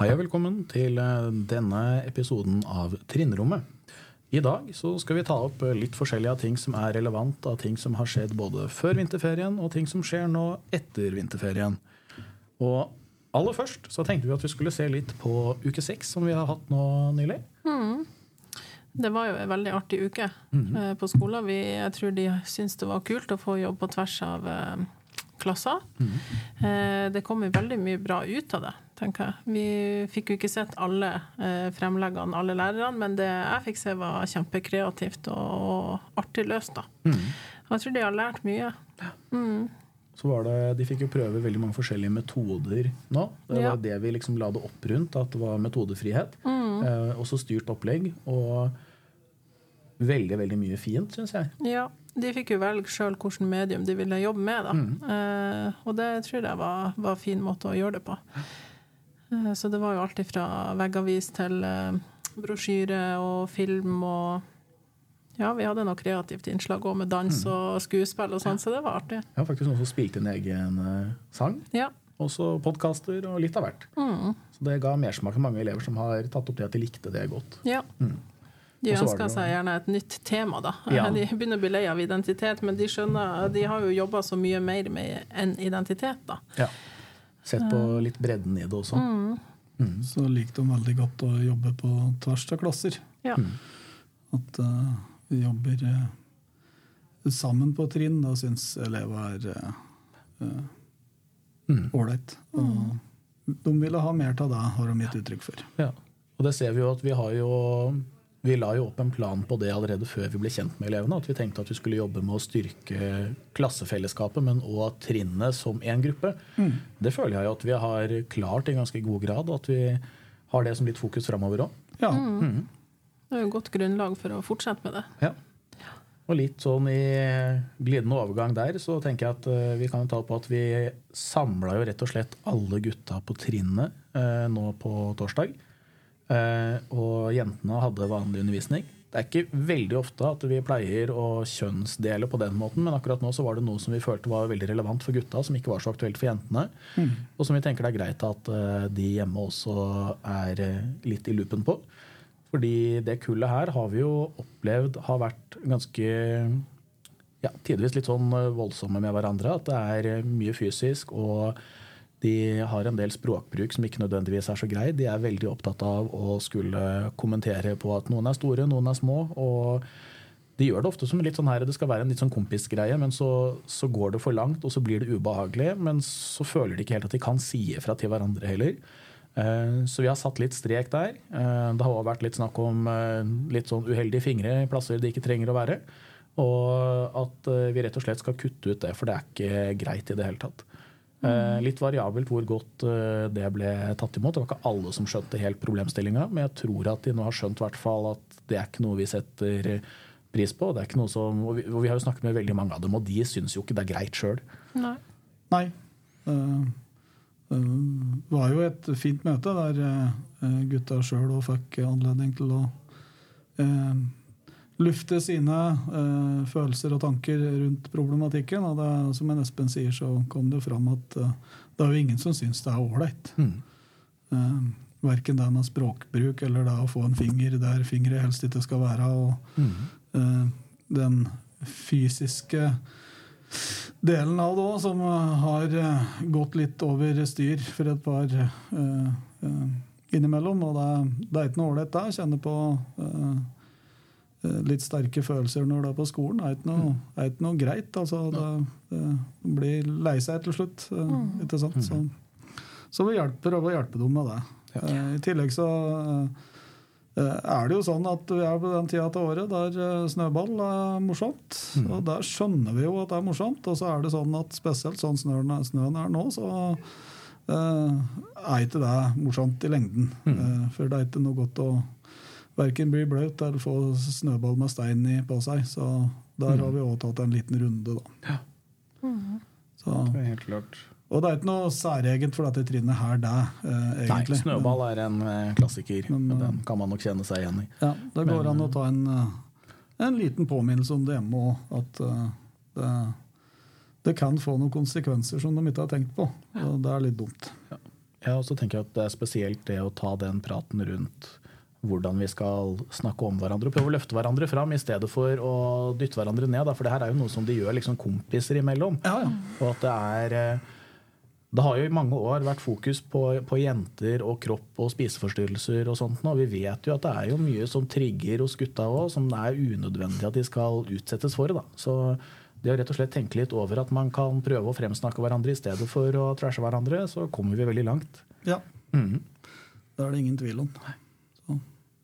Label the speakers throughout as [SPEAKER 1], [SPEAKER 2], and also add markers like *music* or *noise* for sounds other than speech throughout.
[SPEAKER 1] Hei og velkommen til eh, denne episoden av Trinnrommet. I dag så skal vi ta opp eh, litt forskjellige ting som er relevant av ting som har skjedd både før vinterferien og ting som skjer nå etter vinterferien. Og aller først så tenkte vi at vi skulle se litt på uke seks som vi har hatt nå nylig.
[SPEAKER 2] Det var jo en veldig artig uke eh, på skolen. Vi, jeg tror de syntes det var kult å få jobb på tvers av klasser. klasser. -hmm. det kom jo veldig mye bra ut av det, tenker jeg. Vi fikk jo ikke sett alle eh, fremleggene, alle lærerne, men det jeg fikk se, var kjempekreativt og, artig løst, da. Mm. jeg tror de har lært mye.
[SPEAKER 1] Så var det, De fikk jo prøve veldig mange forskjellige metoder nå. Det
[SPEAKER 2] Ja.
[SPEAKER 1] var det vi liksom la det opp rundt, at det var metodefrihet. Eh, også styrt opplegg. Og veldig, veldig mye fint, syns jeg.
[SPEAKER 2] Ja, de fikk jo velge sjøl hvilket medium de ville jobbe med, da. Eh, og det tror jeg var, var en fin måte å gjøre det på. Eh, så det var jo alt fra veggavis til eh, brosjyre og film og Ja, vi hadde noe kreativt innslag òg, med dans og skuespill og sånn, så det var artig.
[SPEAKER 1] Ja, faktisk noen som spilte en egen eh, sang.
[SPEAKER 2] Ja.
[SPEAKER 1] Også podkaster og litt av hvert.
[SPEAKER 2] Mm.
[SPEAKER 1] Så det ga mersmak til mange elever som har tatt opp det at de likte det godt.
[SPEAKER 2] ja. De
[SPEAKER 1] Og
[SPEAKER 2] ønska seg gjerne et nytt tema, da.
[SPEAKER 1] Ja. *laughs*
[SPEAKER 2] De begynner å bli lei av identitet, men de skjønner, de har jo jobba så mye mer med enn identitet, da.
[SPEAKER 1] Ja. Sett på litt bredden i det også.
[SPEAKER 3] Så liker de veldig godt å jobbe på tvers av klasser.
[SPEAKER 2] Ja.
[SPEAKER 3] At uh, vi jobber uh, sammen på trinn. Da syns elever er eh,
[SPEAKER 1] Mm.
[SPEAKER 3] ålreit. Og de ville ha mer av det, har de gitt uttrykk for.
[SPEAKER 1] Ja. Og det ser vi jo at vi har jo vi la jo opp en plan på det allerede før vi ble kjent med elevene. At vi tenkte at vi skulle jobbe med å styrke klassefellesskapet, men òg trinnet som én gruppe. Det føler jeg jo at vi har klart i ganske god grad, og at vi har det som litt fokus framover òg.
[SPEAKER 3] Ja,
[SPEAKER 2] Det er jo et godt grunnlag for å fortsette med det.
[SPEAKER 1] Ja. Og litt sånn i glidende overgang der, så tenker jeg at eh, vi kan ta på at vi samla jo rett og slett alle gutta på trinnet eh, nå på torsdag. Eh, og jentene hadde vanlig undervisning. Det er ikke veldig ofte at vi pleier å kjønnsdele på den måten, men akkurat nå så var det noe som vi følte var veldig relevant for gutta, som ikke var så aktuelt for jentene. Og som vi tenker det er greit at eh, de hjemme også er eh, litt i loopen på. Fordi det kullet her har vi jo opplevd har vært ganske ja, tidvis litt sånn voldsomme med hverandre. At det er mye fysisk, og de har en del språkbruk som ikke nødvendigvis er så grei. De er veldig opptatt av å skulle kommentere på at noen er store, noen er små. og de gjør det ofte som litt sånn her, det skal være en litt sånn kompisgreie, men så, så går det for langt, og så blir det ubehagelig. Men så føler de ikke helt at de kan si ifra til hverandre heller. Eh, Så vi har satt litt strek der. Eh, Det har også vært litt snakk om eh, litt sånn uheldige fingre i plasser de ikke trenger å være. Og at vi rett og slett skal kutte ut det, for det er ikke greit i det hele tatt. Eh, Litt variabelt hvor godt eh, det ble tatt imot. Det var ikke alle som skjønte helt problemstillinga, men jeg tror at de nå har skjønt i hvert fall at det er ikke noe vi setter pris på. Det er ikke noe som, og vi, og vi har jo snakket med veldig mange av dem, og de syns jo ikke det er greit sjøl.
[SPEAKER 2] Nei.
[SPEAKER 3] Nei. Eh, eh, Det var jo et fint møte der eh, gutta sjøl òg fikk anledning til å eh, lufte sine eh, følelser og tanker rundt problematikken. Og det, som en Espen sier, så kom det fram at eh, det er jo ingen som syns det er ålreit. Uh, verken det med språkbruk eller det å få en finger der fingeret helst ikke skal være. og eh, den fysiske delen av det òg, som eh, har eh, gått litt over styr for et par eh, eh, innimellom. Og det, det er ikke noe ålreit, det. Kjenner på eh, eh, litt sterke følelser når du er på skolen. Er ikke noe, er ikke noe greit. Altså, det, det blir lei seg til slutt. eh, Ikke sant? Så, så vi hjelper, prøver å hjelpe dem med det. Eh, I tillegg så eh, Eh, er det jo sånn at vi er på den tida av året der eh, snøball er morsomt. Og der skjønner vi jo at det er morsomt. Og så er det sånn at spesielt sånn snøen snøen er nå, så uh, er ikke det morsomt i lengden. Eh, for det er ikke noe godt å verken bli bløt eller få snøball med stein i på seg. Så der har vi òg tatt en liten runde, da. Så,
[SPEAKER 1] Det er helt klart.
[SPEAKER 3] og det er ikke noe særegent for dette trinnet her, det, eh,
[SPEAKER 1] Nei, snøball er en eh, klassiker.
[SPEAKER 3] Men,
[SPEAKER 1] Men,
[SPEAKER 3] eh,
[SPEAKER 1] den kan man nok kjenne seg igjen i.
[SPEAKER 3] Ja, det går
[SPEAKER 1] Men,
[SPEAKER 3] an å ta en, eh, en liten påminnelse om det hjemme òg. At det, det kan få noen konsekvenser som de ikke har tenkt på. Og det er litt dumt.
[SPEAKER 1] Ja, og så tenker jeg at det er spesielt det å ta den praten rundt hvordan vi skal snakke om hverandre og prøve å løfte hverandre fram i stedet for å dytte hverandre ned. Da. For det her er jo noe som de gjør liksom kompiser imellom.
[SPEAKER 3] Ja, ja.
[SPEAKER 1] Og at det er eh, Det har jo i mange år vært fokus på, på jenter og kropp og spiseforstyrrelser og sånt. Og vi vet jo at det er jo mye som trigger hos gutta òg, som det er unødvendig at de skal utsettes for. Da. Så det å rett og slett tenke litt over at man kan prøve å fremsnakke hverandre i stedet for å trashe hverandre, så kommer vi veldig langt.
[SPEAKER 3] ja.
[SPEAKER 1] Mhm.
[SPEAKER 3] Det er det ingen tvil om. Så,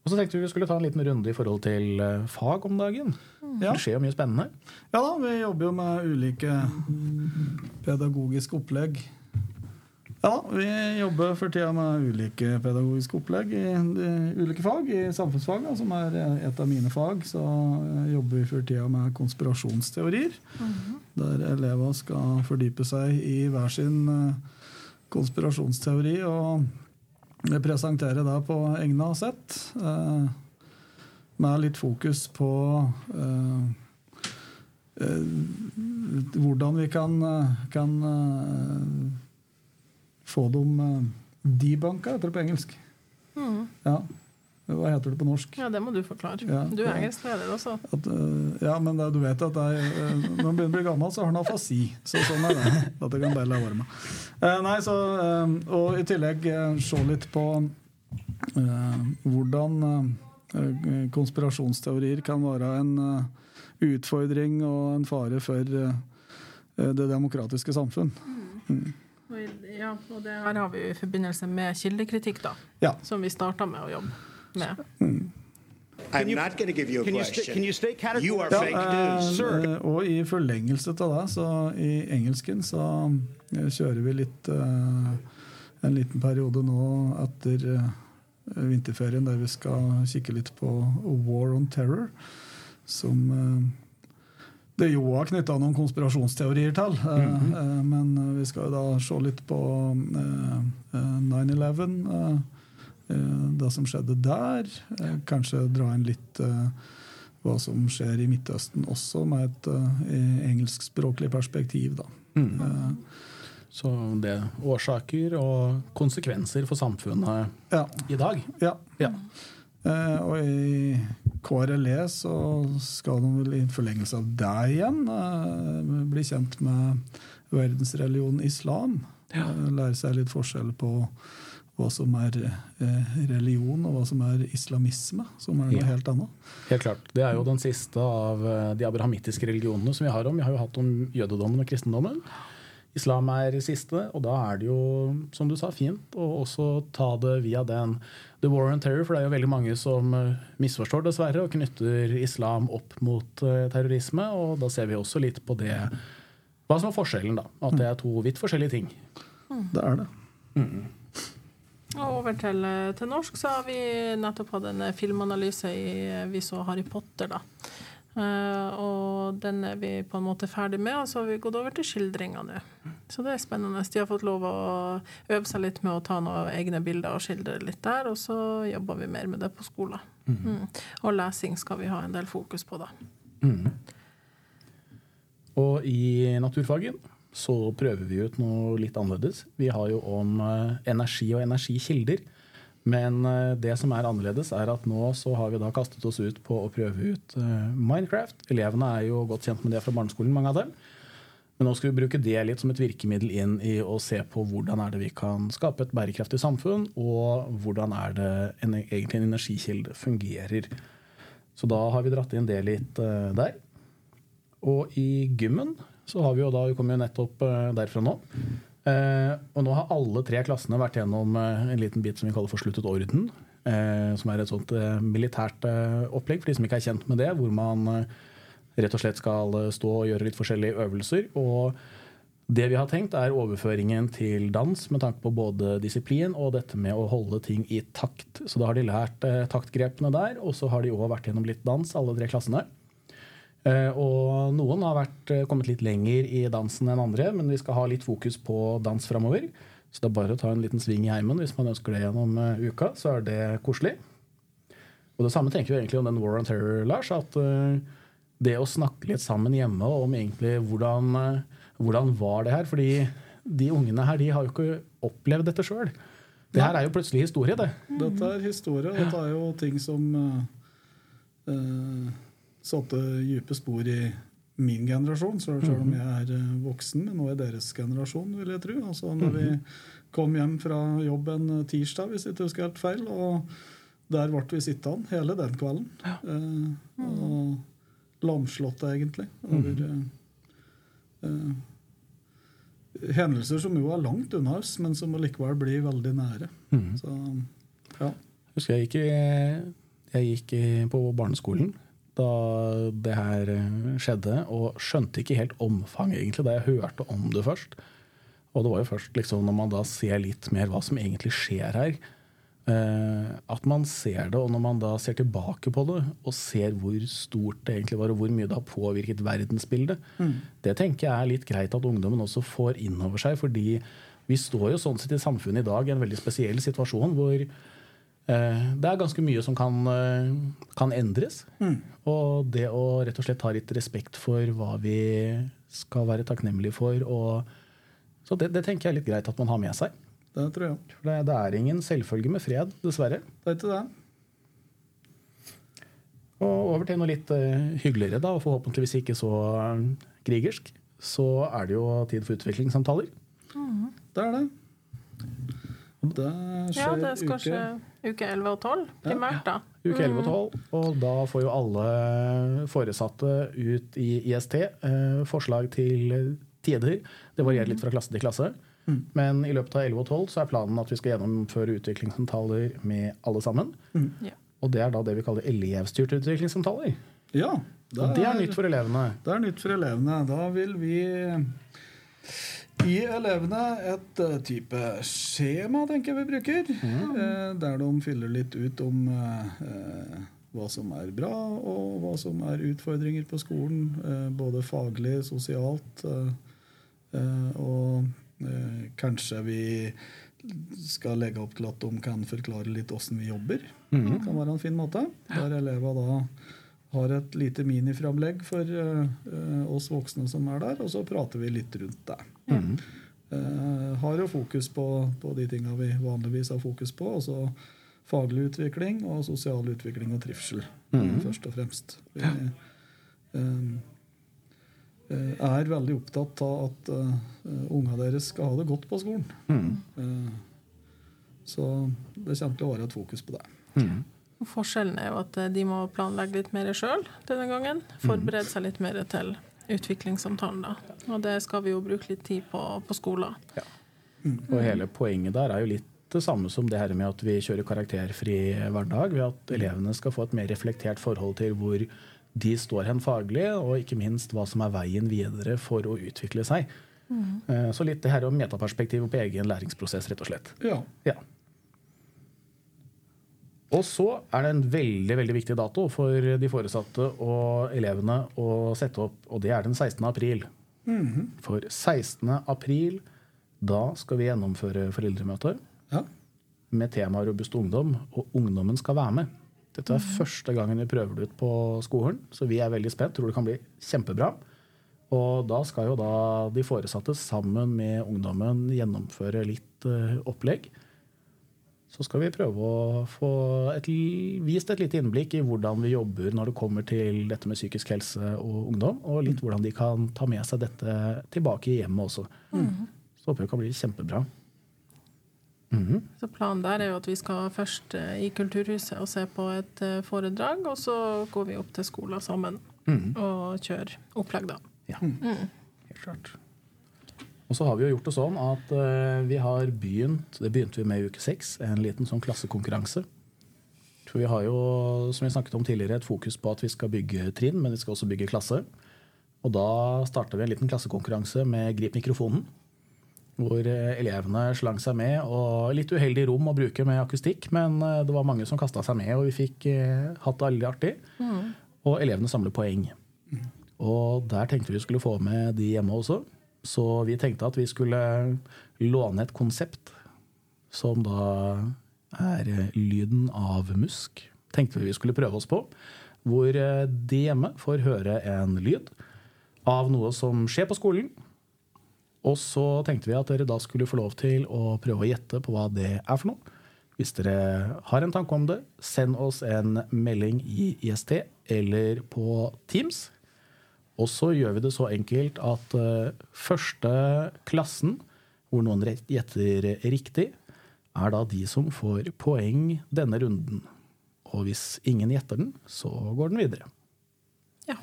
[SPEAKER 1] Og så tenkte vi vi skulle ta en liten runde i forhold til eh, fag om dagen.
[SPEAKER 3] Ja.
[SPEAKER 1] Det skjer jo mye spennende.
[SPEAKER 3] ja da, vi jobber jo med ulike pedagogiske opplegg. Ja da, vi jobber for tida med ulike pedagogiske opplegg i de ulike fag. I samfunnsfag, da, som er et av mine fag, så eh, jobber vi for tida med konspirasjonsteorier. Der elever skal fordype seg i hver sin eh, konspirasjonsteori og presentere det på egna sett. eh, Med litt fokus på eh, eh, hvordan vi kan, kan få dem debunka, heter det på engelsk.
[SPEAKER 2] Mm.
[SPEAKER 3] Ja. Hva heter det på norsk?
[SPEAKER 2] Ja, det må du forklare.
[SPEAKER 3] Ja.
[SPEAKER 2] Du er engelskleder også.
[SPEAKER 3] At, eh, ja, men det, du vet at er, eh, når man begynner å bli gammel, så har man afasi. Så sånn er det. *laughs* At det kan bare la være med. Eh, nei, så, og i tillegg se litt på hvordan konspirasjonsteorier kan være en utfordring og en fare for det demokratiske samfunn.
[SPEAKER 2] Mm. Ja, og det her har vi i forbindelse med kildekritikk, da.
[SPEAKER 3] Ja.
[SPEAKER 2] Som vi starta med å jobbe med.
[SPEAKER 4] I'm not going to give you
[SPEAKER 5] Can you, sta- can you state?
[SPEAKER 4] You are
[SPEAKER 3] Ja,
[SPEAKER 4] fake
[SPEAKER 3] eh,
[SPEAKER 4] news.
[SPEAKER 3] eh, og i forlengelse av det, så i engelsken så eh, kjører vi litt uh, en liten periode nå etter uh, vinterferien der vi skal kikke litt på War on Terror, som uh, det jo har knytta noen konspirasjonsteorier til. eh, eh, men vi skal jo da se litt på eh, eh, 9-11. Eh, det som skjedde der. eh, Kanskje dra inn litt eh, hva som skjer i Midtøsten også, med et engelskspråklig perspektiv. Da. Eh,
[SPEAKER 1] Så det er årsaker og konsekvenser for samfunnet
[SPEAKER 3] ja,
[SPEAKER 1] i dag.
[SPEAKER 3] ja.
[SPEAKER 1] Ja.
[SPEAKER 3] Eh, og i KRLE så skal de vel i forlengelse av deg igjen eh, bli kjent med verdensreligionen islam.
[SPEAKER 1] Ja.
[SPEAKER 3] Lære seg litt forskjell på hva som er eh, religion, og hva som er islamisme, som er noe
[SPEAKER 1] Ja.
[SPEAKER 3] helt annet.
[SPEAKER 1] Helt klart. Det er jo den siste av eh, de abrahamittiske religionene som vi har om. Vi har jo hatt om jødedommen og kristendommen. Islam er siste, og da er det jo, som du sa, fint å også ta det via den The War on Terror, for det er jo veldig mange som eh, misforstår, dessverre, og knytter islam opp mot terrorisme. Og da ser vi også litt på det hva som er forskjellen, da. At det er to vidt forskjellige ting.
[SPEAKER 3] Det er det.
[SPEAKER 2] Og over til, til norsk så har vi nettopp hatt en eh, filmanalyse i eh, Vi så Harry Potter, da. Uh, og den er vi på en måte ferdig med, og så har vi gått over til skildringer nå. Så det er spennende. De har fått lov å øve seg litt med å ta noen egne bilder og skildre litt der, og så jobber vi mer med det på skolen. Mm. Og lesing skal vi ha en del fokus på, da.
[SPEAKER 1] Og i naturfagen så prøver vi ut noe litt annerledes. Vi har jo om eh, energi og energikilder. Men eh, det som er annerledes, er at nå så har vi da kastet oss ut på å prøve ut eh, Minecraft. Elevene er jo godt kjent med det fra barneskolen, mange av dem. Men nå skal vi bruke det litt som et virkemiddel inn i å se på hvordan er det vi kan skape et bærekraftig samfunn, og hvordan er det en, egentlig en energikilde fungerer. Så da har vi dratt inn det litt der. Og i gymmen så har vi jo da, vi kommer jo nettopp eh, derfra nå. Eh, og nå har alle tre klassene vært gjennom eh, en liten bit som vi kaller for sluttet orden. Som er et sånt militært opplegg for de som ikke er kjent med det. Hvor man rett og slett skal stå og gjøre litt forskjellige øvelser. Og det vi har tenkt, er overføringen til dans med tanke på både disiplin og dette med å holde ting i takt. Så da har de lært taktgrepene der, og så har de òg vært gjennom litt dans, alle tre klassene. Eh, Og noen har vært, eh, kommet litt lenger i dansen enn andre, men vi skal ha litt fokus på dans framover. Så det er bare å ta en liten sving i heimen hvis man ønsker det gjennom eh, uka. Så er det koselig. Og det samme tenker vi egentlig om den War on Terror, Lars. At det å snakke litt sammen hjemme om egentlig hvordan, hvordan var det her. Fordi de ungene her de har jo ikke opplevd dette sjøl. Det her er jo plutselig historie, det.
[SPEAKER 3] Dette er historie. og Dette er jo ting som uh, satte dype spor i min generasjon, selv om jeg er uh, voksen, men nå er deres generasjon, vil jeg tro. Altså, når vi kom hjem fra jobb en tirsdag, hvis jeg ikke husker helt feil, og der ble vi sittende hele den kvelden. og lamslåtte, egentlig. over hendelser som jo er langt unna oss, men som likevel blir veldig nære. Mm. Så, ja.
[SPEAKER 1] Jeg husker jeg gikk, jeg gikk på barneskolen da det her skjedde, og skjønte ikke helt omfanget egentlig da jeg hørte om det først. Og det var jo først liksom, når man da ser litt mer hva som egentlig skjer her, Eh, at man ser det, og når man da ser tilbake på det og ser hvor stort det egentlig var, og hvor mye det har påvirket verdensbildet, mm. det tenker jeg er litt greit at ungdommen også får inn over seg. fordi vi står jo sånn sett i samfunnet i dag i en veldig spesiell situasjon hvor eh, det er ganske mye som kan, eh, kan endres. Mm. Og det å rett og slett ha litt respekt for hva vi skal være takknemlige for. Og, så det, det tenker jeg er litt greit at man har med seg.
[SPEAKER 3] Det tror jeg.
[SPEAKER 1] For det, det, er ingen selvfølge med fred, dessverre.
[SPEAKER 3] Det er ikke det.
[SPEAKER 1] Og over til noe litt uh, hyggeligere, da, og forhåpentligvis ikke så krigersk. Så er det jo tid for utviklingssamtaler.
[SPEAKER 3] Mm. Det er det.
[SPEAKER 2] Det skjer ja, det skal skje uke 11 og 12, primært, da.
[SPEAKER 1] Ja, uke 11 og 12, mm. og da får jo alle foresatte ut i IST eh, forslag til tider. Det varierer litt fra klasse til klasse. Mm. Men i løpet av 11 og 12 så er planen at vi skal gjennomføre utviklingssamtaler med alle sammen. Mm. Ja. Og det er da det vi kaller elevstyrte utviklingssamtaler.
[SPEAKER 3] Ja,
[SPEAKER 1] det er, det er nytt for elevene.
[SPEAKER 3] Det er nytt for elevene. Da vil vi gi elevene et uh, type skjema, tenker jeg vi bruker. Mm. Uh, der de fyller litt ut om uh, hva som er bra, og hva som er utfordringer på skolen. både faglig, sosialt og Eh, kanskje vi skal legge opp til at de kan forklare litt åssen vi jobber. Mm. Det kan være en fin måte. Der elever da har et lite miniframlegg for uh, oss voksne som er der, og så prater vi litt rundt det. Mm. Uh, har jo fokus på, på de tinga vi vanligvis har fokus på. altså Faglig utvikling og sosial utvikling og trivsel, mm. først og fremst. Vi, uh, Eh, er veldig opptatt av at uh, unga deres skal ha det godt på skolen. Mm. Så det kommer til å være et fokus på det. Mm.
[SPEAKER 2] Forskjellen er jo at de må planlegge litt mer sjøl denne gangen. Forberede seg litt mer til utviklingssamtalen. da. Og det skal vi jo bruke litt tid på på skolen. Ja.
[SPEAKER 1] Mm. Og hele poenget der er jo litt det samme som det her med at vi kjører karakterfri hverdag. Ved at elevene skal få et mer reflektert forhold til hvor de står hen faglig, og ikke minst hva som er veien videre for å utvikle seg. Mm. Så litt det her om metaperspektiv på egen læringsprosess, rett og slett.
[SPEAKER 3] Ja.
[SPEAKER 1] ja. Og så er det en veldig veldig viktig dato for de foresatte og elevene å sette opp, og det er den 16. april. Mm -hmm. For 16. april, da skal vi gjennomføre foreldremøter ja. med temaet robust ungdom, og ungdommen skal være med. Dette er første gangen vi prøver det ut på skolen, så vi er veldig spent. Tror det kan bli kjempebra. Og da skal jo da de foresatte sammen med ungdommen gjennomføre litt uh, opplegg. Så skal vi prøve å få et, vist et lite innblikk i hvordan vi jobber når det kommer til dette med psykisk helse og ungdom, og litt hvordan de kan ta med seg dette tilbake i hjemmet også. Mm. Så håper jeg det kan bli kjempebra.
[SPEAKER 2] Mm. Så Planen der er jo at vi skal først eh, i Kulturhuset og se på et eh, foredrag, og så går vi opp til skolen sammen mm. og kjører opplegg, da.
[SPEAKER 1] Ja, mm. helt klart. Og så har vi jo gjort det sånn at uh, vi har begynt det begynte vi med i uke seks, en liten sånn klassekonkurranse. For vi har jo, som vi snakket om tidligere, et fokus på at vi skal bygge trinn, men vi skal også bygge klasse. Og da starta vi en liten klassekonkurranse med Grip mikrofonen hvor eh, elevene slang seg med. og Litt uheldig rom å bruke med akustikk, men eh, det var mange som kasta seg med, og vi fikk eh, hatt det veldig artig. Mm. Og elevene samler poeng. Mm. Og der tenkte vi skulle få med de hjemme også. Så vi tenkte at vi skulle låne et konsept som da er lyden av musk. Tenkte vi vi skulle prøve oss på. Hvor de hjemme får høre en lyd av noe som skjer på skolen Og så tenkte vi at dere da skulle få lov til å prøve å gjette på hva det er for noe. Hvis dere har en tanke om det, send oss en melding i IST eller på Teams. Og så gjør vi det så enkelt at eh, første klassen, hvor noen gjetter riktig, er da de som får poeng denne runden. Og hvis ingen gjetter den, så går den videre.
[SPEAKER 2] Ja.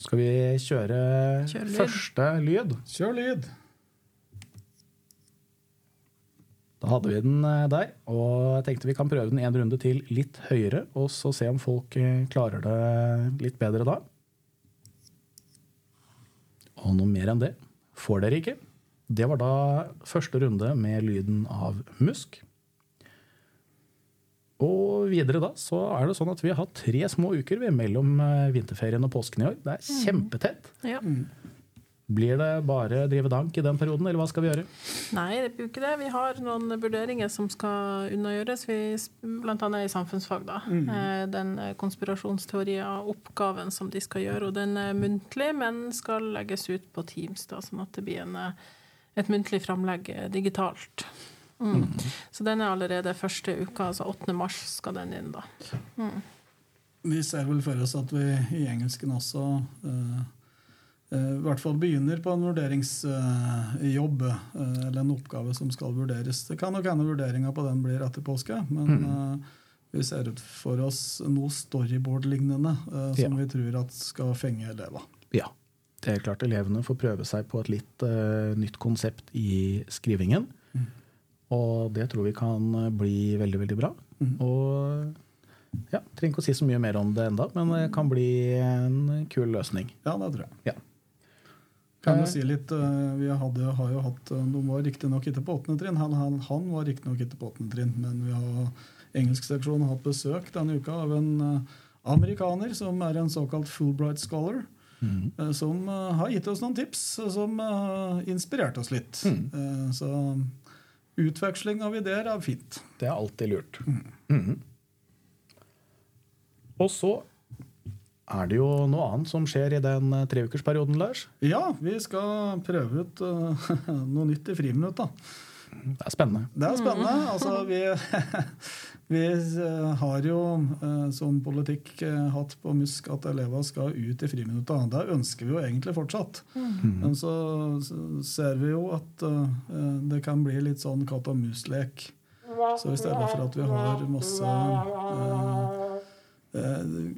[SPEAKER 1] Skal vi kjøre
[SPEAKER 2] Kjør lyd.
[SPEAKER 1] første lyd?
[SPEAKER 3] Kjør lyd!
[SPEAKER 1] Da hadde vi den eh, der, og jeg tenkte vi kan prøve den en runde til litt høyere, og så se om folk eh, klarer det litt bedre da. Og noe mer enn det får dere ikke. Det var da første runde med lyden av musk. Og videre da så er det sånn at vi har hatt tre små uker mellom eh, vinterferien og påsken i år. Det er kjempetett.
[SPEAKER 2] Ja.
[SPEAKER 1] Blir det bare drive dank i den perioden, eller hva skal vi gjøre?
[SPEAKER 2] Nei, det blir jo ikke det. Vi har noen vurderinger som skal unnagjøres, bl.a. i samfunnsfag. da. Mm. Den eh, konspirasjonsteorioppgaven som de skal gjøre. Og den er muntlig, men skal legges ut på Teams, da, sånn at det blir en, eh, et muntlig framlegg eh, digitalt. Mm. Så den er allerede første uka, altså 8. mars skal den inn, da.
[SPEAKER 3] Vi ser vel for oss at vi i engelsken også eh, eh, i hvert fall begynner på en vurderingsjobb, eh, eller en oppgave som skal vurderes. Det kan nok hende vurderinga på den blir etter påske, men mm. vi ser ut for oss noe storyboard-lignende eh, som
[SPEAKER 1] Ja.
[SPEAKER 3] vi tror at skal fenge elever.
[SPEAKER 1] Ja. Det er klart elevene får prøve seg på et litt uh, nytt konsept i skrivingen. Og det tror vi kan eh, bli veldig, veldig bra. Og ja, trenger ikke å si så mye mer om det enda, men det kan bli en kul løsning.
[SPEAKER 3] Ja, det tror jeg.
[SPEAKER 1] Ja.
[SPEAKER 3] Kan
[SPEAKER 1] Eh.
[SPEAKER 3] jo si litt, eh, Vi hadde, har jo hatt eh, De var riktignok ikke på åttende trinn. Han, han, han var riktignok ikke på åttende trinn, men vi har engelskseksjonen har hatt besøk denne uka av en eh, amerikaner som er en såkalt Fulbright scholar. Mm. Som eh, har gitt oss noen tips eh, som uh, inspirerte oss litt. Eh, Så utveksling av ideer er fint.
[SPEAKER 1] Det er alltid lurt. Mm. Og så er det jo noe annet som skjer i den eh, treukersperioden, Lars.
[SPEAKER 3] Ja, vi skal prøve ut uh, *laughs* noe nytt i friminutt, da.
[SPEAKER 1] Det er spennende.
[SPEAKER 3] Det er spennende. Altså, vi, *laughs* vi eh, har jo uh, som politikk uh, hatt på Musk at elever skal ut i friminutta. Det ønsker vi jo egentlig fortsatt. Men så så ser vi jo at det kan bli litt sånn katt og mus-lek. Så i stedet for at vi har masse eh,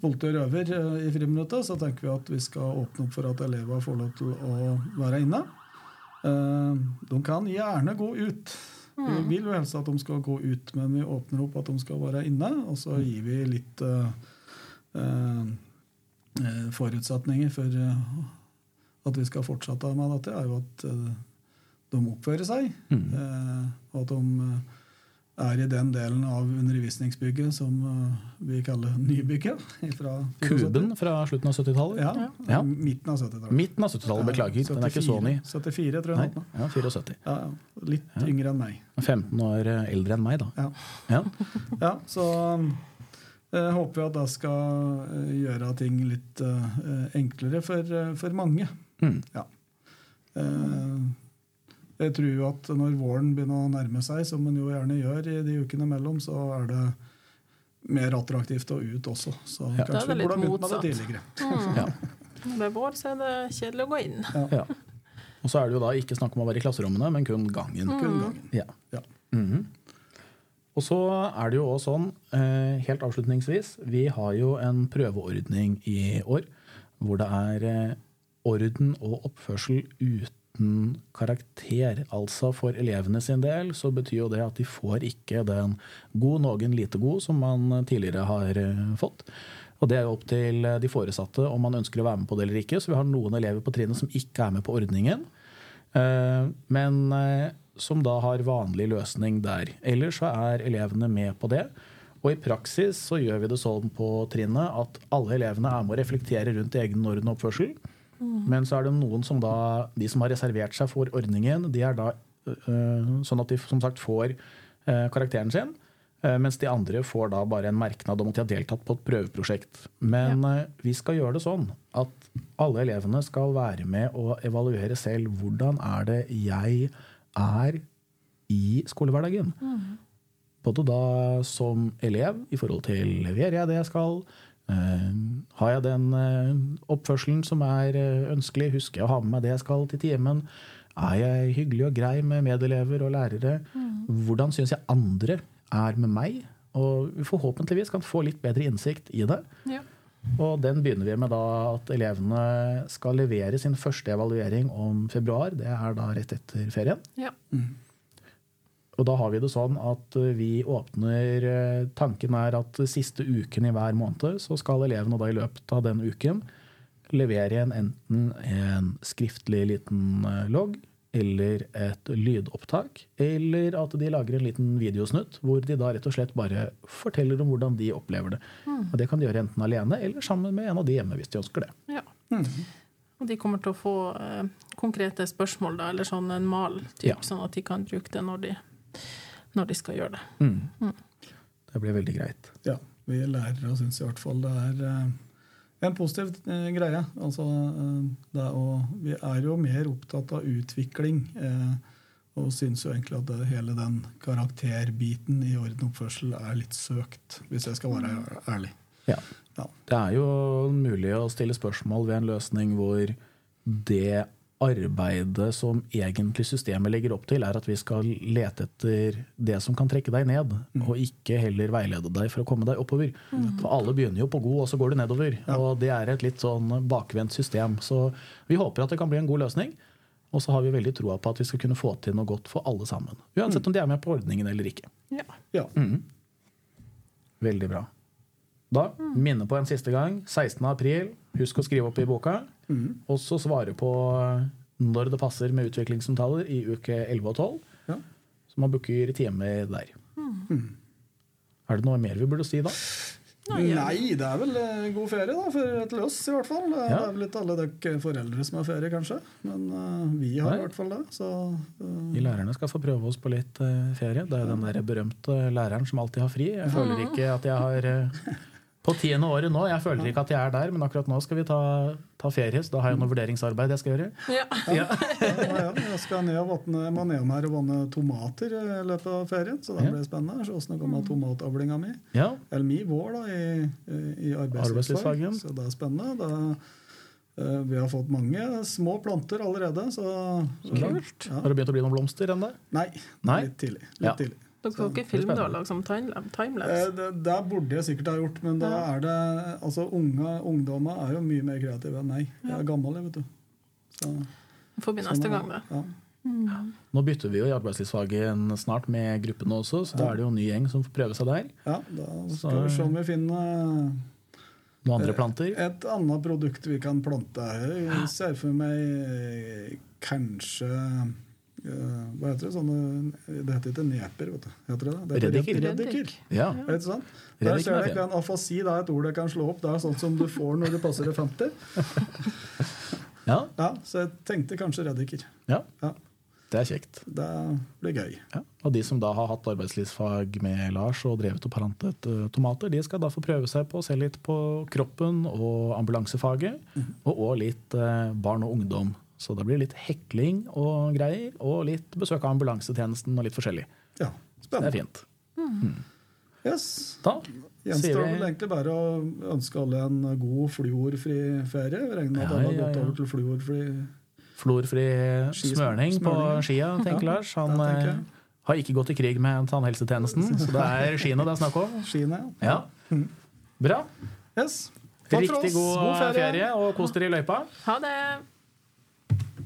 [SPEAKER 3] politi og røver eh, i friminuttet, så tenker vi at vi skal åpne opp for at elever får lov til å være inne. Eh, De kan gjerne gå ut. Vi vil jo helst at de skal gå ut, men vi åpner opp at de skal være inne. Og så gir vi litt eh, eh, eh, forutsetninger for at vi skal fortsette med dette, er jo at de oppfører seg. eh, Og at de er i den delen av undervisningsbygget som eh, vi kaller *laughs* nybygget. Fra
[SPEAKER 1] Kuben fra slutten av 70-tallet?
[SPEAKER 3] Ja,
[SPEAKER 1] Ja.
[SPEAKER 3] midten av 70-tallet.
[SPEAKER 1] Midten av 70-tallet, beklager. Den er ikke så ny.
[SPEAKER 3] 74, tror jeg.
[SPEAKER 1] Nei, ja, 74.
[SPEAKER 3] Ja, ja. Litt yngre enn meg.
[SPEAKER 1] 15 år eldre enn meg, da.
[SPEAKER 3] Ja.
[SPEAKER 1] Ja. *laughs*
[SPEAKER 3] Ja, så eh, håper vi at det skal eh, gjøre ting litt eh, enklere for, eh, for mange.
[SPEAKER 1] Mm.
[SPEAKER 3] Ja. Eh, jeg tror jo at når våren begynner å nærme seg, som en jo gjerne gjør i de ukene mellom, så er det mer attraktivt å ut også. Så
[SPEAKER 1] Ja.
[SPEAKER 3] Kanskje
[SPEAKER 2] det
[SPEAKER 3] vi burde ha begynt med det
[SPEAKER 2] motsatt.
[SPEAKER 3] Mm.
[SPEAKER 1] Ja.
[SPEAKER 2] Når det er vår, så er det kjedelig å gå inn.
[SPEAKER 1] Ja. Og så er det jo da ikke snakk om å være i klasserommene, men kun gangen.
[SPEAKER 3] Kun gangen.
[SPEAKER 1] Ja.
[SPEAKER 3] Ja.
[SPEAKER 1] Mhm. Og så er det jo også sånn, eh, helt avslutningsvis, vi har jo en prøveordning i år hvor det er eh, orden og oppførsel uten karakter. Altså for elevene sin del så betyr jo det at de får ikke den god noen lite god som man tidligere har eh, fått. Og det er jo opp til eh, de foresatte om man ønsker å være med på det eller ikke. Så vi har noen elever på trinnet som ikke er med på ordningen. Eh, men som da har vanlig løsning der. Ellers så er elevene med på det. Og i praksis så gjør vi det sånn på trinnet at alle elevene er med å reflektere rundt egen orden og oppførsel. Men så er det noen som da, de som har reservert seg for ordningen, de er da øh, sånn at de som sagt får øh, karakteren sin. Mens de andre får da bare en merknad om at de har deltatt på et prøveprosjekt. Men ja. vi skal gjøre det sånn at alle elevene skal være med og evaluere selv. Hvordan er det jeg er i skolehverdagen? Både da som elev i forhold til leverer jeg det jeg skal? Eh, har jeg den eh, oppførselen som er eh, ønskelig? Husker jeg å ha med meg det jeg skal til timen? Er jeg hyggelig og grei med medelever og lærere? Hvordan syns jeg andre er med meg? Og vi forhåpentligvis kan få litt bedre innsikt i det.
[SPEAKER 2] Ja.
[SPEAKER 1] Og den begynner vi med da at elevene skal levere sin første evaluering om februar. Det er da rett etter ferien.
[SPEAKER 2] Ja.
[SPEAKER 1] Og da har vi det sånn at eh, vi åpner eh, Tanken er at siste uken i hver måned så skal elevene da i løpet av den uken levere en, enten en skriftlig liten eh, logg eller et lydopptak, eller at de lager en liten videosnutt hvor de da rett og slett bare forteller om hvordan de opplever det. Og Det kan de gjøre enten alene eller sammen med en av de hjemme hvis de ønsker det.
[SPEAKER 2] ja. Og de kommer til å få eh, konkrete spørsmål, da, eller sånn en mal, typ,
[SPEAKER 1] Ja.
[SPEAKER 2] sånn at de kan bruke det når de, når de skal gjøre det.
[SPEAKER 1] Det blir veldig greit.
[SPEAKER 3] Ja, vi lærere syns i hvert fall det er eh, en positiv eh, greie. Altså, eh, å, vi er jo mer opptatt av utvikling. Eh, og syns jo egentlig at det, hele den karakterbiten i orden oppførsel er litt søkt, hvis jeg skal være ærlig.
[SPEAKER 1] Ja.
[SPEAKER 3] Ja.
[SPEAKER 1] Det er jo mulig å stille spørsmål ved en løsning hvor det arbeidet som egentlig systemet legger opp til, er at vi skal lete etter det som kan trekke deg ned, og ikke heller veilede deg for å komme deg oppover. For alle begynner jo på god, og så går du nedover. Og det er et litt sånn bakvendt system. Så vi håper at det kan bli en god løsning. Og så har vi veldig troa på at vi skal kunne få til noe godt for alle sammen. Uansett om de er med på ordningen eller ikke.
[SPEAKER 2] Ja.
[SPEAKER 3] Ja.
[SPEAKER 1] Veldig bra. Da, minne på en siste gang. 16. april. Husk å skrive opp i boka. Og så svare på når det passer med utviklingssamtaler i uke 11 og 12.
[SPEAKER 3] Ja.
[SPEAKER 1] Så man booker timer der. Er det noe mer vi burde si da?
[SPEAKER 3] Nei, det er vel eh, god ferie da, for, til oss i hvert fall. Det er vel ikke alle dere foreldre som har ferie, kanskje. Men uh, vi har
[SPEAKER 1] Nei.
[SPEAKER 3] i hvert fall det. Så uh.
[SPEAKER 1] Vi lærerne skal få prøve oss på litt uh, ferie. Det er den der berømte læreren som alltid har fri. Jeg føler ikke at jeg har eh, På tiende året nå, jeg føler ikke at jeg er der, men akkurat nå skal vi ta, ta ferie, så da har jeg noe vurderingsarbeid jeg skal gjøre.
[SPEAKER 2] Ja.
[SPEAKER 1] Ja.
[SPEAKER 3] ja, ja, jeg skal ned og vatne, jeg her og vanne tomater i løpet av ferien, så det
[SPEAKER 1] Ja.
[SPEAKER 3] blir spennende. Se åssen det går med tomatavlinga mi.
[SPEAKER 1] ja.
[SPEAKER 3] Eller mi vår, da, i, i arbeidslivsfag.
[SPEAKER 1] Arbeidslivsfagen.
[SPEAKER 3] Så det er spennende. Det, eh, vi har fått mange små planter allerede, så,
[SPEAKER 1] Så kult.
[SPEAKER 3] Ja.
[SPEAKER 1] Har det begynt å bli noen blomster ennå?
[SPEAKER 3] Nei,
[SPEAKER 1] Nei?
[SPEAKER 3] litt tidlig. Litt
[SPEAKER 1] Ja.
[SPEAKER 3] tidlig.
[SPEAKER 2] Dere får ikke film da, og lage som time-
[SPEAKER 3] Eh,
[SPEAKER 2] timelapse.
[SPEAKER 3] det, det burde jeg sikkert ha gjort, men da er det altså unge, Ungdommer er jo mye mer kreative enn meg. Jeg er gammel, jeg, vet du. Så,
[SPEAKER 2] får bli neste gang, da.
[SPEAKER 3] Ja.
[SPEAKER 1] Nå bytter vi jo i arbeidslivsfagen snart med gruppene også, så da er det jo en ny gjeng som får prøve seg der.
[SPEAKER 3] ja, da skal vi se om vi finner
[SPEAKER 1] Noen andre planter.
[SPEAKER 3] et annet produkt vi kan plante. Jeg ser for meg eh, kanskje eh, Hva heter det? Sånne, det heter ikke neper, vet du. Heter det det? det? heter
[SPEAKER 1] Reddiker.
[SPEAKER 3] reddiker.
[SPEAKER 1] Ja.
[SPEAKER 3] Vet du sånn? Der ser
[SPEAKER 1] er
[SPEAKER 3] jeg en afasi, det er et ord jeg kan slå opp. Det er sånn som du får når du passer 50. *laughs*
[SPEAKER 1] ja.
[SPEAKER 3] Ja, så jeg tenkte kanskje reddiker.
[SPEAKER 1] Ja.
[SPEAKER 3] Ja,
[SPEAKER 1] Det er kjekt.
[SPEAKER 3] det blir gøy.
[SPEAKER 1] Ja. Og de som da har hatt arbeidslivsfag med Lars og drevet og plantet eh, tomater, de skal da få prøve seg på å se litt på kroppen og ambulansefaget, og òg litt eh, barn og ungdom. Så det blir litt hekling og greier, og litt besøk av ambulansetjenesten og litt forskjellig.
[SPEAKER 3] Ja, spennende.
[SPEAKER 1] Det er
[SPEAKER 3] fint.
[SPEAKER 1] fint.
[SPEAKER 3] Yes.
[SPEAKER 1] Da
[SPEAKER 3] Gjenstår vel
[SPEAKER 1] vi
[SPEAKER 3] egentlig bare å ønske alle en god fluorfri ferie. Regner med at alle har
[SPEAKER 1] ja,
[SPEAKER 3] gått
[SPEAKER 1] ja.
[SPEAKER 3] over til fluorfri
[SPEAKER 1] florfri smørning på skia, tenker
[SPEAKER 3] Ja,
[SPEAKER 1] Lars. Han
[SPEAKER 3] tenker
[SPEAKER 1] eh, har ikke gått i krig med tannhelsetjenesten, så det er skiene det er snakk om. *laughs*
[SPEAKER 3] skiene.
[SPEAKER 1] Ja. Bra.
[SPEAKER 3] Yes. Takk for
[SPEAKER 1] Riktig
[SPEAKER 3] oss.
[SPEAKER 1] god,
[SPEAKER 3] God ferie.
[SPEAKER 1] ferie, og kos dere i løypa.
[SPEAKER 2] Ha det!